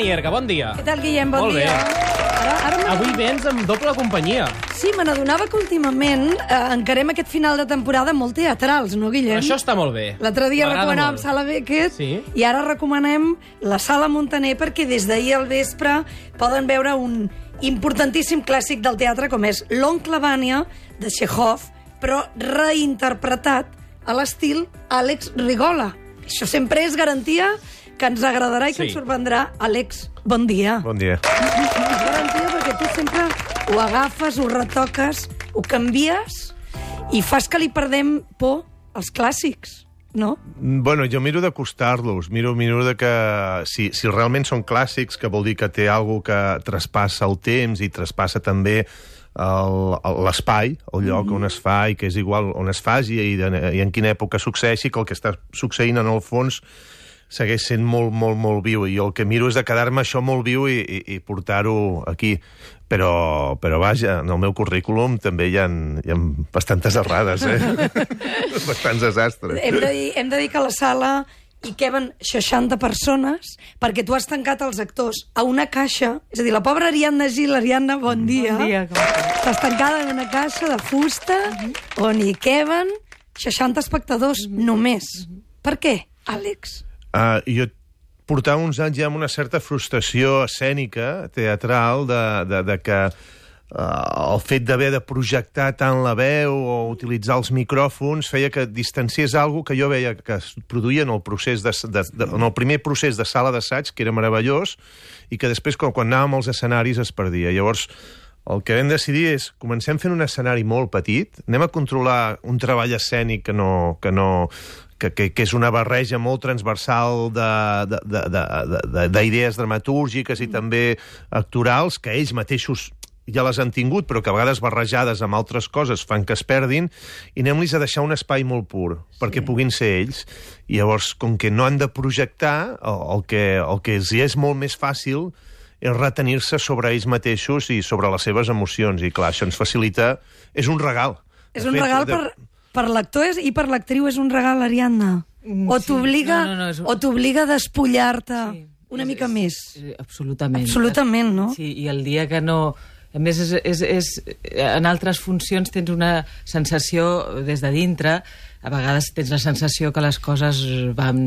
Nierga, bon dia. Què tal, Guillem? Bon Molt bé. dia. Ara, ara me- Avui vens amb doble companyia. Sí, me n'adonava que últimament eh, encarem aquest final de temporada molt teatrals, no, Guillem? Això està molt bé. L'altre dia recomanàvem molt. Sala Beckett Sí. i ara recomanem la Sala Montaner perquè des d'ahir al vespre poden veure un importantíssim clàssic del teatre com és L'oncle Vània de Chekhov, però reinterpretat a l'estil Àlex Rigola. Això sempre és garantia que ens agradarà i que Sí. ens sorprendrà. Àlex, bon dia. Bon dia. És garantia perquè tu sempre ho agafes, ho retoques, ho canvies i fas que li perdem por als clàssics, no? Bueno, jo miro d'acostar-los, miro, miro de que si, si realment són clàssics, que vol dir que té algo que traspassa el temps i traspassa també el- el- l'espai, el lloc mm -hmm. on es fa i que és igual on es faci i, de, i en quina època succeeixi, que el que està succeint en el fons segueix sent molt, molt, molt viu. I jo el que miro és de quedar-me això molt viu i, i, i portar-ho aquí. Però, però vaja, en el meu currículum també hi ha, hi ha bastantes errades, eh? Bastants desastres. Hem de, dir, hem de dir que a la sala hi queben 60 persones perquè tu has tancat els actors a una caixa, és a dir, la pobra Ariadna Gil, Ariadna, bon dia. Bon dia, com estàs? Tancada en una caixa de fusta on hi queben 60 espectadors només. Per què, Àlex? Uh, jo portava uns anys ja amb una certa frustració escènica, teatral, de, de, de que uh, el fet d'haver de projectar tant la veu o utilitzar els micròfons feia que distanciés algo que jo veia que es produïa en el, procés de, de, de, en el primer procés de sala d'assaig, que era meravellós, i que després, quan, quan anàvem als escenaris, es perdia. Llavors, el que vam decidir és, comencem fent un escenari molt petit, anem a controlar un treball escènic que no, que no, que, que, que és una barreja molt transversal d'idees de, de, de, de, d'idees dramatúrgiques i també actorals, que ells mateixos ja les han tingut, però que a vegades barrejades amb altres coses fan que es perdin, i anem-los a deixar un espai molt pur, perquè puguin ser ells. I llavors, com que no han de projectar, el, el, que, el que els és molt més fàcil és retenir-se sobre ells mateixos i sobre les seves emocions. I clar, això ens facilita... És un regal. És un fet, regal de- per, per l'actor és- i per l'actriu és un regal, Ariadna? Mm, O sí. t'obliga No, no, no, és un- o t'obliga a despullar-te Sí. una És- mica és- més? és- Absolutament. Absolutament, no? Sí, i el dia que no... A més, és, és, és, en altres funcions tens una sensació des de dintre, a vegades tens la sensació que les coses van...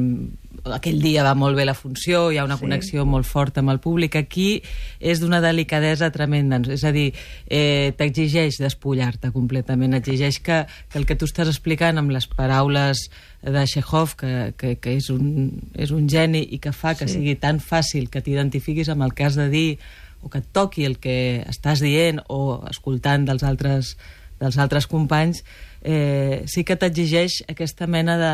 Aquell dia va molt bé la funció, hi ha una sí. connexió molt forta amb el públic. Aquí és d'una delicadesa tremenda. És a dir, eh, t'exigeix despullar-te completament. Exigeix que, que el que tu estàs explicant amb les paraules de Chekhov, que, que, que és, un, és un geni i que fa que sí. sigui tan fàcil que t'identifiquis amb el que has de dir o que et toqui el que estàs dient o escoltant dels altres, dels altres companys, eh, sí que t'exigeix aquesta mena de,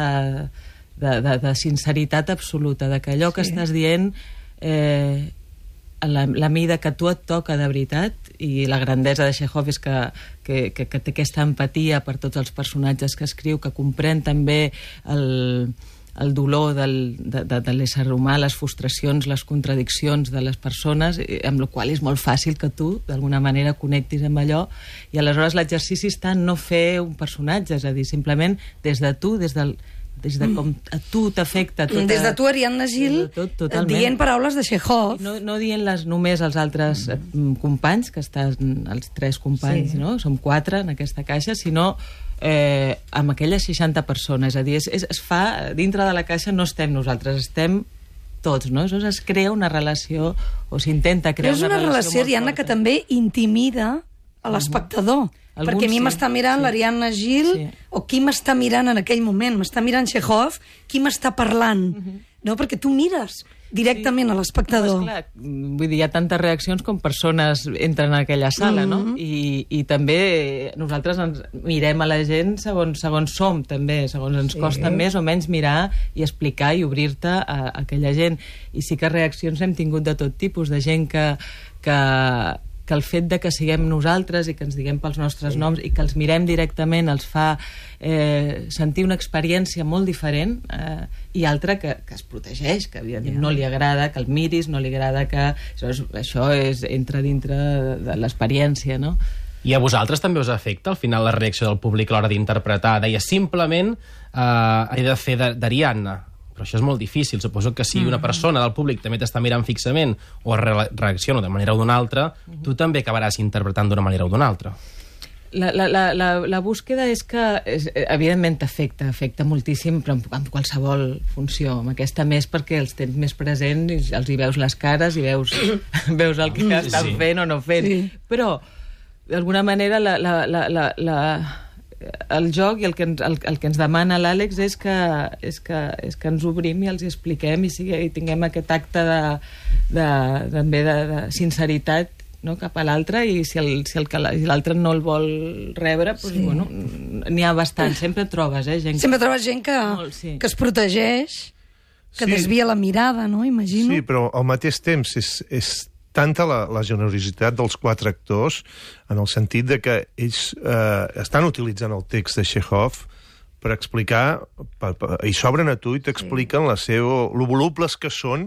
de, de, de sinceritat absoluta, de que allò que Sí. estàs dient eh, la, la mida que tu et toca de veritat i la grandesa de Chekhov és que, que, que, que té aquesta empatia per tots els personatges que escriu, que comprèn també el, el dolor del, de, de, de l'ésser humà, les frustracions, les contradiccions de les persones, amb la qual és molt fàcil que tu, d'alguna manera, connectis amb allò, i aleshores l'exercici està en no fer un personatge, és a dir, simplement des de tu, des del des de com a tu t'afecta tota... Des de tu, Ariadna Gil, tot, totalment. dient paraules de Chekhov. No, no dient-les només als altres mm. companys, que estan els tres companys, sí. no? Som quatre en aquesta caixa, sinó eh, amb aquelles 60 persones. És a dir, és, és, es fa, dintre de la caixa no estem nosaltres, estem tots, no? Aleshores es crea una relació, o s'intenta crear és una relació, molt Ariadna, que també intimida a l'espectador. Alguns Perquè a mi sí, m'està mirant sí. l'Ariadna Gil, Sí. o qui m'està mirant en aquell moment? M'està mirant Chekhov, qui m'està parlant? No, perquè tu mires directament a No, l'espectador. mm, vull dir, hi ha tantes reaccions com persones entren a aquella sala, no? I, I també nosaltres ens mirem a la gent segons, segons som, també, segons ens Sí. costa més o menys mirar i explicar i obrir-te a, a aquella gent. I sí que reaccions hem tingut de tot tipus, de gent que, que, que el fet de que siguem nosaltres i que ens diguem pels nostres sí. noms i que els mirem directament els fa eh, sentir una experiència molt diferent eh, i altra que, que es protegeix, que evidentment yeah. no li agrada que el miris, no li agrada que... Això és, això és entra dintre de, l'experiència, no? I a vosaltres també us afecta al final la reacció del públic a l'hora d'interpretar? Deia, simplement eh, he de fer d'Ariadna. Però això és molt difícil. Suposo que si una persona del públic també t'està mirant fixament o re reacciona de manera o d'una altra, tu també acabaràs interpretant d'una manera o d'una altra. La, la, la, la, la búsqueda és que, és, evidentment, t'afecta, afecta moltíssim, però amb, amb qualsevol funció. Amb aquesta més perquè els tens més presents i els hi veus les cares i veus, veus el que estan sí. fent o no fent. Sí. Però, d'alguna manera, la, la, la, la, la, el joc i el que ens, el, el que ens demana l'Àlex és, que, és, que, és que ens obrim i els expliquem i, sigui, i tinguem aquest acte de, de, també de, de sinceritat no, cap a l'altre i si el- si el que l'altre no el vol rebre doncs, sí. bueno, n'hi ha bastant, sempre trobes eh, gent que- Sempre trobes gent que, Molt, sí. que es protegeix, que Sí. desvia la mirada, no? Imagino. Sí, però al mateix temps és, és tanta la, la generositat dels quatre actors en el sentit de que ells eh, estan utilitzant el text de Chekhov per explicar, per, per, i s'obren a tu i t'expliquen la seva, lo volubles que són,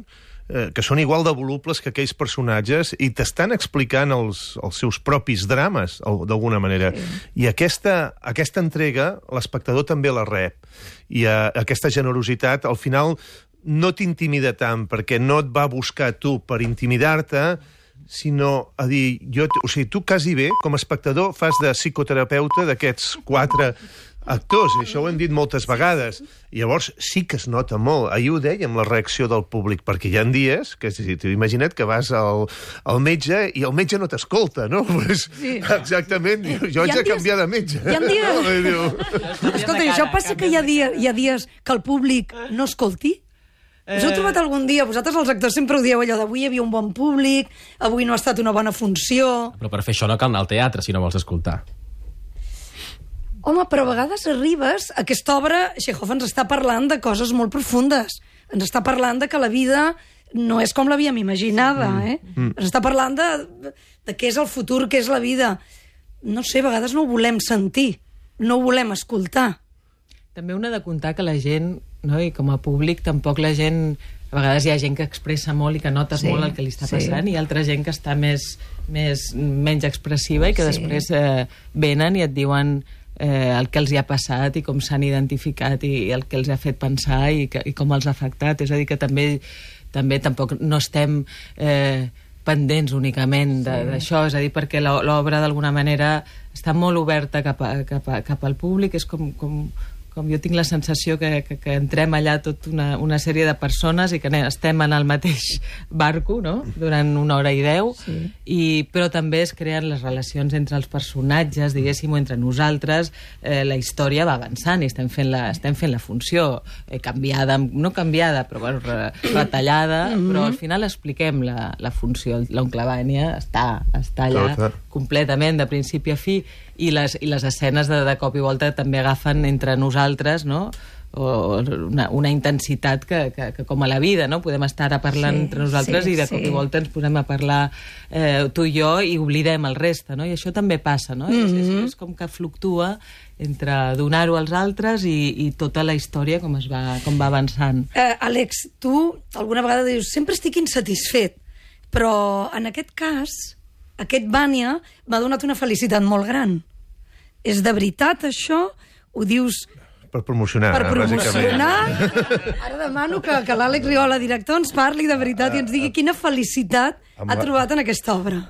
eh, que són igual de volubles que aquells personatges i t'estan explicant els, els seus propis drames, al- d'alguna manera. I aquesta, aquesta entrega, l'espectador també la rep. I eh, aquesta generositat, al final, no t'intimida tant, perquè no et va buscar tu per intimidar-te, sinó a dir, jo, o sigui, tu quasi bé, com a espectador, fas de psicoterapeuta d'aquests quatre actors, i això ho hem dit moltes vegades. I llavors sí que es nota molt. Ahir ho dèiem, la reacció del públic, perquè hi ha dies que, si tu imagina't que vas al, al metge i el metge no t'escolta, no? Pues, sí. Exactament, diu, jo haig ha de dies- canviar de metge. hi ha dies- No? Diu, Escolta, això passa que hi ha, dia, hi ha dies que el públic no escolti? Us heu trobat algun dia, vosaltres els actors sempre ho dieu allò d'avui hi havia un bon públic, avui no ha estat una bona funció... Però per fer això no cal anar al teatre, si no vols escoltar. Home, però a vegades arribes, aquesta obra, Chekhov ens està parlant de coses molt profundes. Ens està parlant de que la vida no és com l'havíem imaginada, eh? Ens està parlant de, de què és el futur, què és la vida. No sé, a vegades no ho volem sentir, no ho volem escoltar. També una de comptar que la gent, no, i com a públic, tampoc la gent... A vegades hi ha gent que expressa molt i que notes Sí, molt el que li està sí. passant i altra gent que està més, més menys expressiva i que Sí. després eh, venen i et diuen eh, el que els hi ha passat i com s'han identificat i, el que els ha fet pensar i, que, i com els ha afectat. És a dir, que també, també tampoc no estem... Eh, pendents únicament d'això, és a dir, perquè l'o- l'obra d'alguna manera està molt oberta cap, a, cap, a, cap al públic, és com, com, com jo tinc la sensació que, que, que entrem allà tot una, una sèrie de persones i que anem, estem en el mateix barco no? durant una hora i deu sí. i, però també es creen les relacions entre els personatges, diguéssim, o entre nosaltres eh, la història va avançant i estem fent la, estem fent la funció eh, canviada, no canviada però bueno, re, retallada, però al final expliquem la, la funció, l'oncle Vània està, està allà Clar, clar. completament, de principi a fi, i les, i les escenes de, de cop i volta també agafen entre nosaltres, no?, o una, una intensitat que, que, que com a la vida, no? Podem estar ara parlant Sí, entre nosaltres sí, i de cop sí. i volta ens posem a parlar eh, tu i jo i oblidem el reste, no? I això també passa, no? és, és, és com que fluctua entre donar-ho als altres i, i tota la història com es va, com va avançant. Eh, Àlex, tu alguna vegada dius sempre estic insatisfet, però en aquest cas, aquest Vània m'ha donat una felicitat molt gran. És de veritat això? Ho dius per promocionar, per bàsicament. promocionar? Ara demano que, que l'Àlex Riola, director, ens parli de veritat i ens digui quina felicitat Amb ha la- trobat en aquesta obra.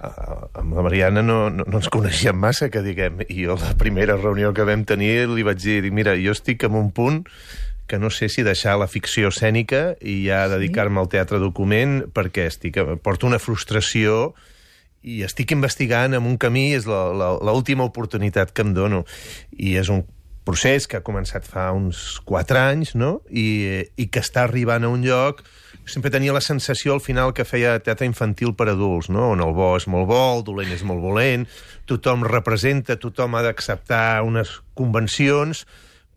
Amb la Mariana no, no, no ens coneixíem massa, que diguem, i jo la primera reunió que vam tenir li vaig dir, mira, jo estic en un punt que no sé si deixar la ficció escènica i ja dedicar-me al teatre document perquè estic, porto una frustració i estic investigant en un camí, és l'última oportunitat que em dono. I és un procés que ha començat fa uns 4 anys, no? I, i que està arribant a un lloc... Sempre tenia la sensació al final que feia teatre infantil per adults, no? on el bo és molt bo, el dolent és molt volent, tothom representa, tothom ha d'acceptar unes convencions,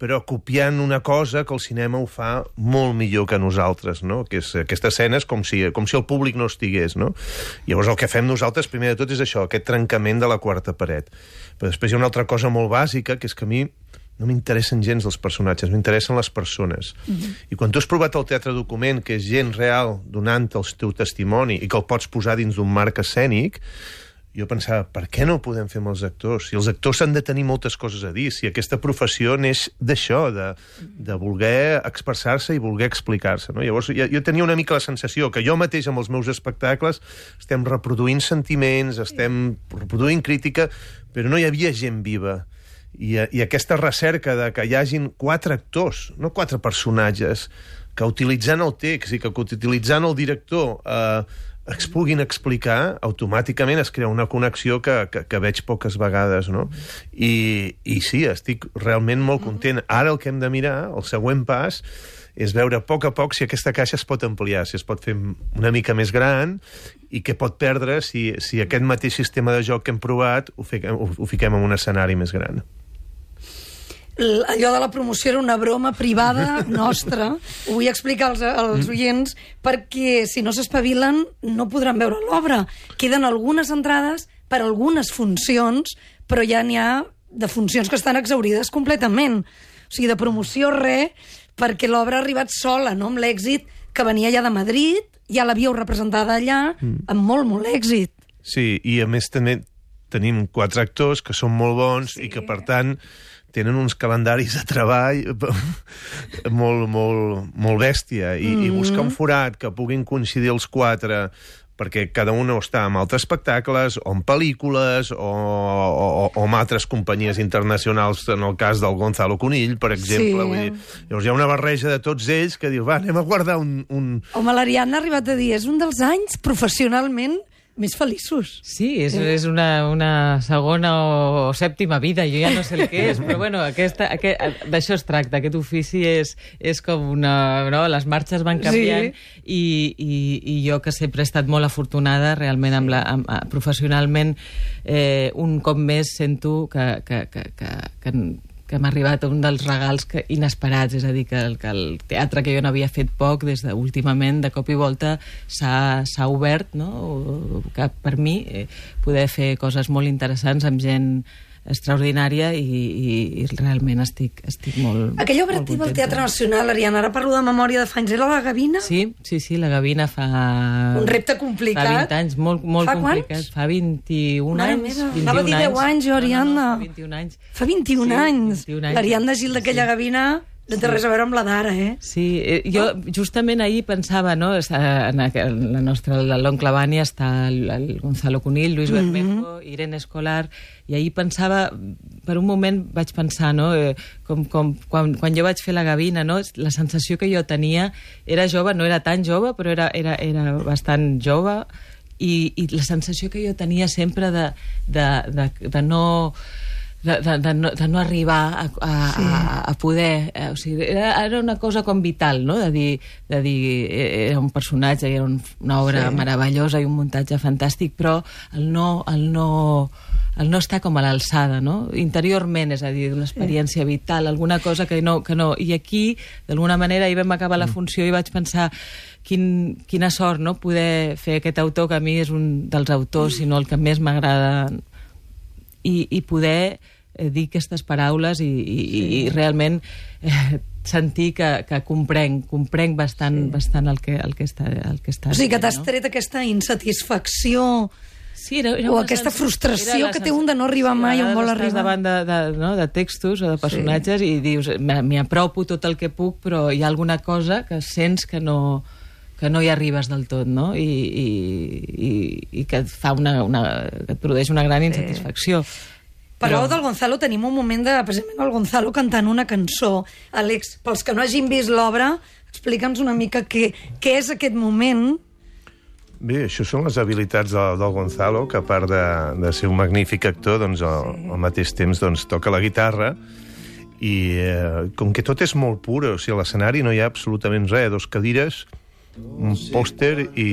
però copiant una cosa que el cinema ho fa molt millor que nosaltres, no? que és aquesta escena és com si, com si el públic no estigués. No? Llavors el que fem nosaltres, primer de tot, és això, aquest trencament de la quarta paret. Però després hi ha una altra cosa molt bàsica, que és que a mi no m'interessen gens els personatges, m'interessen les persones. Mm -hmm. I quan tu has provat el teatre document, que és gent real donant el teu testimoni i que el pots posar dins d'un marc escènic, jo pensava, per què no ho podem fer amb els actors? Si els actors han de tenir moltes coses a dir, si aquesta professió neix d'això, de, de voler expressar-se i voler explicar-se. No? Llavors, jo, jo tenia una mica la sensació que jo mateix amb els meus espectacles estem reproduint sentiments, estem reproduint crítica, però no hi havia gent viva. I, I aquesta recerca de que hi hagin quatre actors, no quatre personatges, que utilitzant el text i que utilitzant el director eh, es puguin explicar, automàticament es crea una connexió que, que, que veig poques vegades, no? I, I sí, estic realment molt content. Ara el que hem de mirar, el següent pas, és veure a poc a poc si aquesta caixa es pot ampliar, si es pot fer una mica més gran i què pot perdre si, si aquest mateix sistema de joc que hem provat ho, fiquem, ho, ho fiquem en un escenari més gran allò de la promoció era una broma privada nostra. Ho vull explicar als, als oients perquè si no s'espavilen no podran veure l'obra. Queden algunes entrades per algunes funcions, però ja n'hi ha de funcions que estan exaurides completament. O sigui, de promoció res, perquè l'obra ha arribat sola, no? amb l'èxit que venia ja de Madrid, ja l'havíeu representada allà, amb molt, molt èxit. Sí, i a més també tenim quatre actors que són molt bons sí. i que, per tant, tenen uns calendaris de treball molt, molt, molt bèstia. I, mm. I buscar un forat que puguin coincidir els quatre perquè cada un està amb altres espectacles, o en pel·lícules, o, o, o amb altres companyies internacionals, en el cas del Gonzalo Conill, per exemple. Sí. Vull dir, llavors hi ha una barreja de tots ells que diu, va, anem a guardar un... un... Home, l'Ariadna ha arribat a dir, és un dels anys professionalment més feliços. Sí, és, és una, una segona o sèptima vida, jo ja no sé el que és, però bueno, aquesta, aquest, d'això es tracta, aquest ofici és, és com una... No? Les marxes van canviant Sí. i, i, i jo que sempre he estat molt afortunada realment amb la, amb, a- professionalment eh, un cop més sento que, que, que, que, que, que m'ha arribat un dels regals que, inesperats, és a dir, que el, que el teatre que jo no havia fet poc, des de, últimament, de cop i volta, s'ha obert, no? Que per mi eh, poder fer coses molt interessants amb gent extraordinària i, i, i realment estic, estic molt Aquella obra molt al. Teatre Nacional, Ariadna, ara parlo de memòria de fa anys, era la Gavina? Sí, sí, sí, la Gavina fa... Un repte complicat. Fa 20 anys, molt, molt Fa quants? complicat. Fa 21 Mare anys. meva, 21 anava a dir 10 anys, jo, Ariadna. No, no, no, fa 21 anys. Fa 21 Sí, anys. 21 anys. L'Ariadna Gil d'aquella Sí. Gavina no té res a veure amb la d'ara, eh? Sí, eh, jo justament ahir pensava, no, està en aqu- la nostra, l'oncle Bani està el, el Gonzalo Conill, Luis Bermejo, Irene Escolar, i ahir pensava, per un moment vaig pensar, no, eh, com, com quan, quan jo vaig fer la gavina, no, la sensació que jo tenia era jove, no era tan jove, però era, era, era bastant jove, i, i la sensació que jo tenia sempre de, de, de, de no de, de, de, no, de no arribar a, a, sí. a, a poder... Eh, o sigui, era, era una cosa com vital, no?, de dir, de dir eh, era un personatge, era un, una obra sí. meravellosa i un muntatge fantàstic, però el no, el no, el no estar com a l'alçada, no?, interiorment, és a dir, una experiència vital, alguna cosa que no... Que no I aquí, d'alguna manera, ahir vam acabar la funció i vaig pensar quin, quina sort, no?, poder fer aquest autor, que a mi és un dels autors, si no el que més m'agrada i, i poder eh, dir aquestes paraules i, i, sí. i realment eh, sentir que, que comprenc, comprenc bastant, sí. bastant el, que, el, que està, el que està O sigui que t'has tret aquesta insatisfacció Sí, era, era O aquesta sens- frustració que té un de no arribar sí, mai on vol arribar. davant de, de, no, de textos o de personatges sí. i dius, "Me- m'hi apropo tot el que puc, però hi ha alguna cosa que sents que no que no hi arribes del tot, no? I, i, i, i que et fa una, una, que et produeix una gran insatisfacció. Però del Gonzalo tenim un moment de, precisament, el Gonzalo cantant una cançó. Àlex, pels que no hagin vist l'obra, explica'ns una mica què, què és aquest moment. Bé, això són les habilitats de, del Gonzalo, que a part de, de ser un magnífic actor, doncs al, al mateix temps doncs, toca la guitarra i eh, com que tot és molt pur, o sigui, a l'escenari no hi ha absolutament res, dos cadires, un pòster i,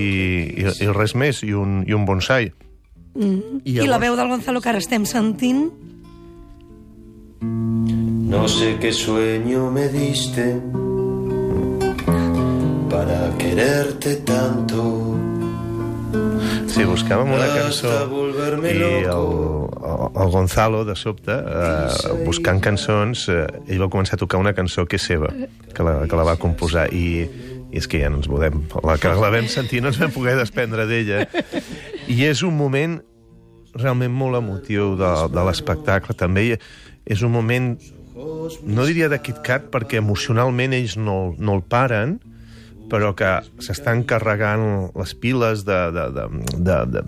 i, i res més, i un, i un bonsai. Mm. I, I la veu del Gonzalo que ara estem sentint. No sé qué sueño me diste para quererte tanto. Sí, buscàvem una cançó i el, el Gonzalo, de sobte, eh, buscant cançons, eh, ell va començar a tocar una cançó que és seva, que la, que la va composar, i, i és que ja no ens podem... La que la vam sentir no ens vam poder desprendre d'ella. I és un moment realment molt emotiu de, de l'espectacle. També és un moment, no diria de Kit Kat, perquè emocionalment ells no, no el paren, però que s'estan carregant les piles de- de- de- de- de-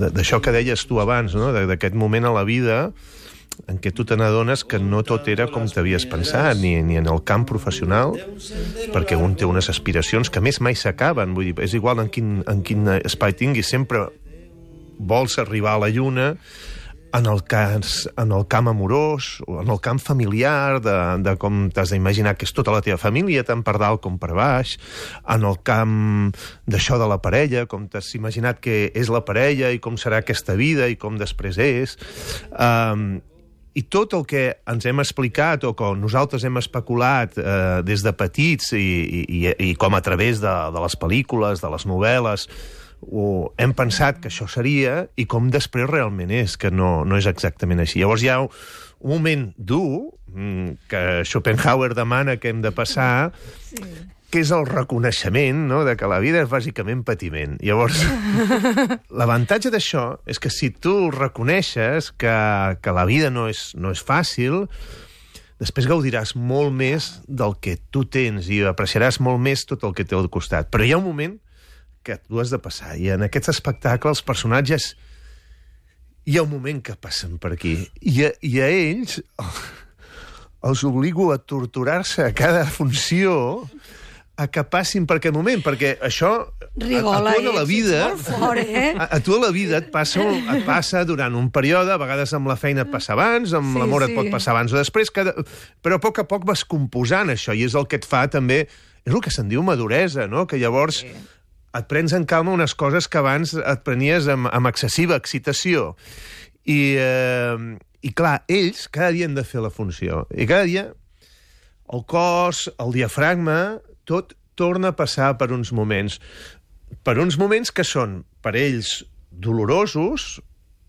de- d'això que deies tu abans, no? De- d'aquest moment a la vida en què tu te n'adones que no tot era com t'havies pensat, ni, ni en el camp professional, perquè un té unes aspiracions que més mai s'acaben. Vull dir, és igual en quin, en quin espai tinguis, sempre vols arribar a la lluna en el, cas, en el camp amorós, o en el camp familiar, de, de com t'has d'imaginar que és tota la teva família, tant per dalt com per baix, en el camp d'això de la parella, com t'has imaginat que és la parella i com serà aquesta vida i com després és. Um, i tot el que ens hem explicat o que nosaltres hem especulat eh, des de petits i, i, i, com a través de, de les pel·lícules, de les novel·les, o hem pensat que això seria i com després realment és, que no, no és exactament així. Llavors hi ha un moment dur mm, que Schopenhauer demana que hem de passar, sí. Que és el reconeixement no? de que la vida és bàsicament patiment. Llavors, l'avantatge d'això és que si tu reconeixes que, que la vida no és, no és fàcil, després gaudiràs molt més del que tu tens i apreciaràs molt més tot el que té al costat. Però hi ha un moment que tu has de passar, i en aquests espectacles els personatges hi ha un moment que passen per aquí, i a, i a ells els obligo a torturar-se a cada funció a que passin per aquest moment, perquè això Rigola, a, a tu a la ets vida... fort, eh? A, a tu a la vida et passa, et passa durant un període, a vegades amb la feina et passa abans, amb Sí, l'amor sí. et pot passar abans o després, cada... però a poc a poc vas composant això, i és el que et fa també... És el que se'n diu maduresa, no? Que llavors sí. et prens en calma unes coses que abans et prenies amb, amb excessiva excitació. I, eh, I clar, ells cada dia han de fer la funció. I cada dia el cos, el diafragma, tot torna a passar per uns moments. Per uns moments que són, per ells, dolorosos,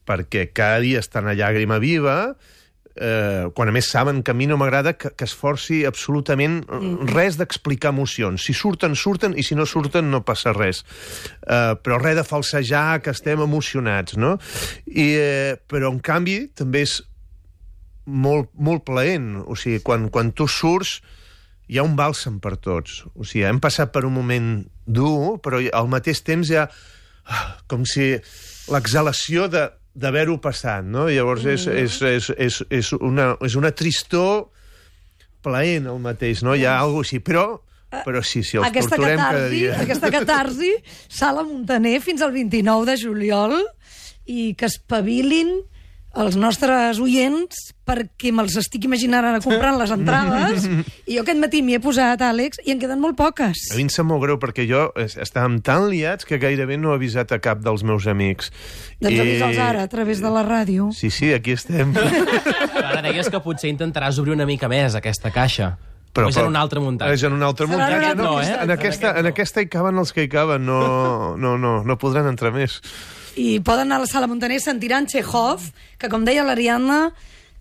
perquè cada dia estan a llàgrima viva, eh, quan a més saben que a mi no m'agrada que, que es forci absolutament res d'explicar emocions. Si surten, surten, i si no surten, no passa res. Eh, però res de falsejar que estem emocionats, no? I, eh, però, en canvi, també és molt, molt plaent. O sigui, quan, quan tu surts hi ha un bàlsam per tots. O sigui, hem passat per un moment dur, però al mateix temps hi ha ah, com si l'exhalació de d'haver-ho passat, no? Llavors és, és, és, és, és, una, és una tristor plaent el mateix, no? Hi ha alguna així, però, però sí, sí, els aquesta torturem cada catarsi, dia. aquesta catarsi, Sala Montaner fins al 29 de juliol i que espavilin els nostres oients perquè me'ls estic imaginant ara comprant les entrades i jo aquest matí m'hi he posat, Àlex, i en queden molt poques. A mi em sap molt greu perquè jo es- estàvem tan liats que gairebé no he avisat a cap dels meus amics. Doncs avisa'ls ara, a través de la ràdio. Sí, sí, aquí estem. Ara deies que potser intentaràs obrir una mica més aquesta caixa. Però, és en un altre muntatge. És en un altre muntatge. un altre No, muntatge. en, aquesta, en aquesta hi caben els que hi caben, no, no, no, no podran entrar més. I poden anar a la Sala Montaner, sentiran Chekhov, que, com deia l'Ariadna,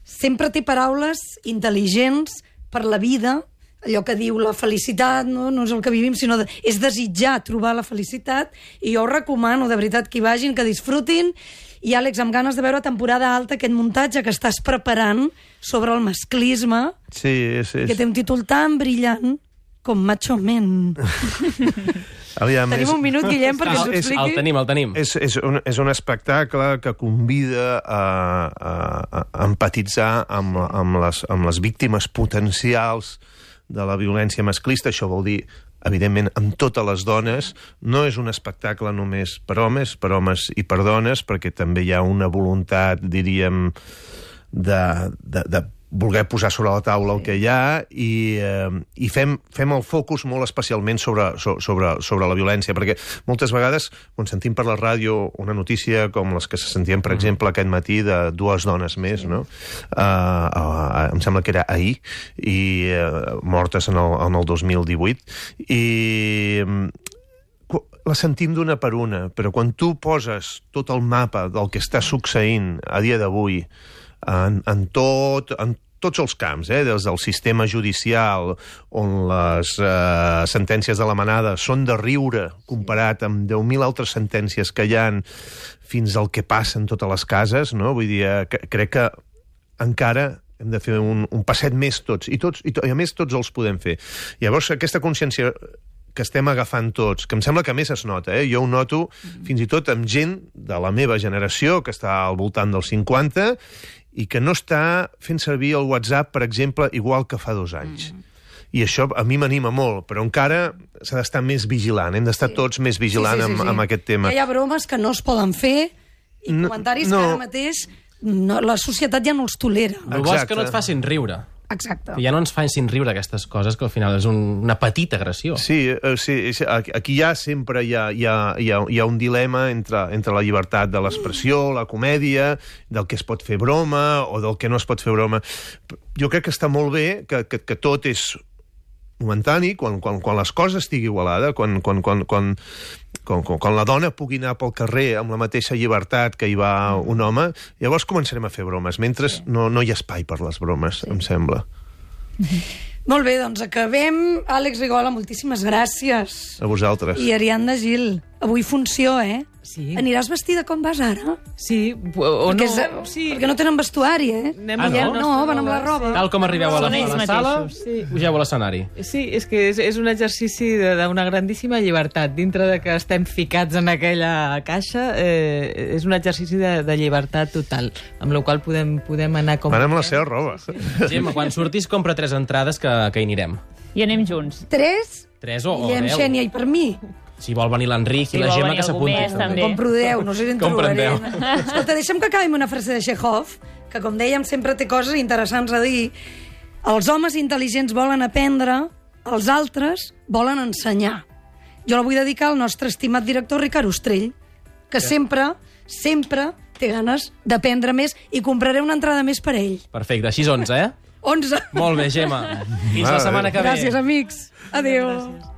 sempre té paraules intel·ligents per la vida, allò que diu la felicitat, no, no és el que vivim, sinó de, és desitjar trobar la felicitat, i jo recomano, de veritat, que hi vagin, que disfrutin, i Àlex, amb ganes de veure temporada alta aquest muntatge que estàs preparant sobre el masclisme, Sí, és... és... que té un títol tan brillant com Macho Men. Aviam, Tenim és, un minut, Guillem, perquè ens ho és- expliqui. El tenim, el tenim. és, és, un, és un espectacle que convida a, a, a empatitzar amb, amb, les, amb les víctimes potencials de la violència masclista. Això vol dir evidentment, amb totes les dones. No és un espectacle només per homes, per homes i per dones, perquè també hi ha una voluntat, diríem, de, de, de voler posar sobre la taula el que hi ha i, eh, i fem, fem el focus molt especialment sobre, so- sobre, sobre la violència, perquè moltes vegades quan sentim per la ràdio una notícia com les que se sentien, per exemple, aquest matí de dues dones més, no? Uh, uh, em sembla que era ahir, i uh, mortes en el, en el 2018, i mm, la sentim d'una per una, però quan tu poses tot el mapa del que està succeint a dia d'avui en, en, tot, en tots els camps, eh? des del sistema judicial, on les eh, sentències de la manada són de riure comparat amb 10.000 altres sentències que hi han fins al que passa en totes les cases, no? Vull dir, eh, que, crec que encara hem de fer un, un passet més tots, i, tots i, to, i a més tots els podem fer. Llavors, aquesta consciència que estem agafant tots, que em sembla que més es nota, eh? jo ho noto fins i tot amb gent de la meva generació, que està al voltant dels 50, i que no està fent servir el WhatsApp, per exemple, igual que fa dos anys. Mm. I això a mi m'anima molt, però encara s'ha d'estar més vigilant, hem d'estar sí. tots més vigilants sí, sí, sí, sí. Amb, amb aquest tema. Hi ha bromes que no es poden fer i No, comentaris no. que ara mateix no, la societat ja no els tolera. El bo és que no et facin riure. Exacte. Que ja no ens facin riure aquestes coses, que al final és un, una petita agressió. Sí, eh, sí, sí, aquí ja sempre hi ha, hi ha, hi ha, hi ha un dilema entre, entre la llibertat de l'expressió, la comèdia, del que es pot fer broma o del que no es pot fer broma. Jo crec que està molt bé que, que, que tot és momentani, quan, quan, quan les coses estigui igualada, quan, quan, quan, quan, quan, quan, quan la dona pugui anar pel carrer amb la mateixa llibertat que hi va un home, llavors començarem a fer bromes. Mentre no, no hi ha espai per les bromes, em sembla. Molt bé, doncs acabem. Àlex Rigola, moltíssimes gràcies. A vosaltres. I Ariadna Gil, avui funció, eh? Sí. Aniràs vestida com vas ara? Sí, o, o perquè, no... és, sí. perquè no tenen vestuari, eh? Anem Ah, amb no? No, van amb la roba. Tal com arribeu a la, a la sala, sí. pugeu a l'escenari. Sí, és que és, és un exercici de- d'una grandíssima llibertat. Dintre de que estem ficats en aquella caixa, eh, és un exercici de, de llibertat total, amb la qual podem, podem anar com... Van amb la seva roba. Gemma, quan surtis, compra tres entrades que, que hi anirem. I anem junts. Tres, Tres o, o Guillem deu. Xènia i per mi. Si vol venir l'Enric Si i la Gemma, que s'apunti. també. Compro deu, no sé si en deu. Escolta, deixa'm que acabi amb una frase de Chekhov, que, com dèiem, sempre té coses interessants a dir. Els homes intel·ligents volen aprendre, els altres volen ensenyar. Jo la vull dedicar al nostre estimat director Ricard Ostrell, que sempre, sempre té ganes d'aprendre més i compraré una entrada més per ell. Perfecte, així 11, eh? 11. Molt bé, Gemma. Fins la setmana que ve. Gràcies, amics. Adéu. Gràcies.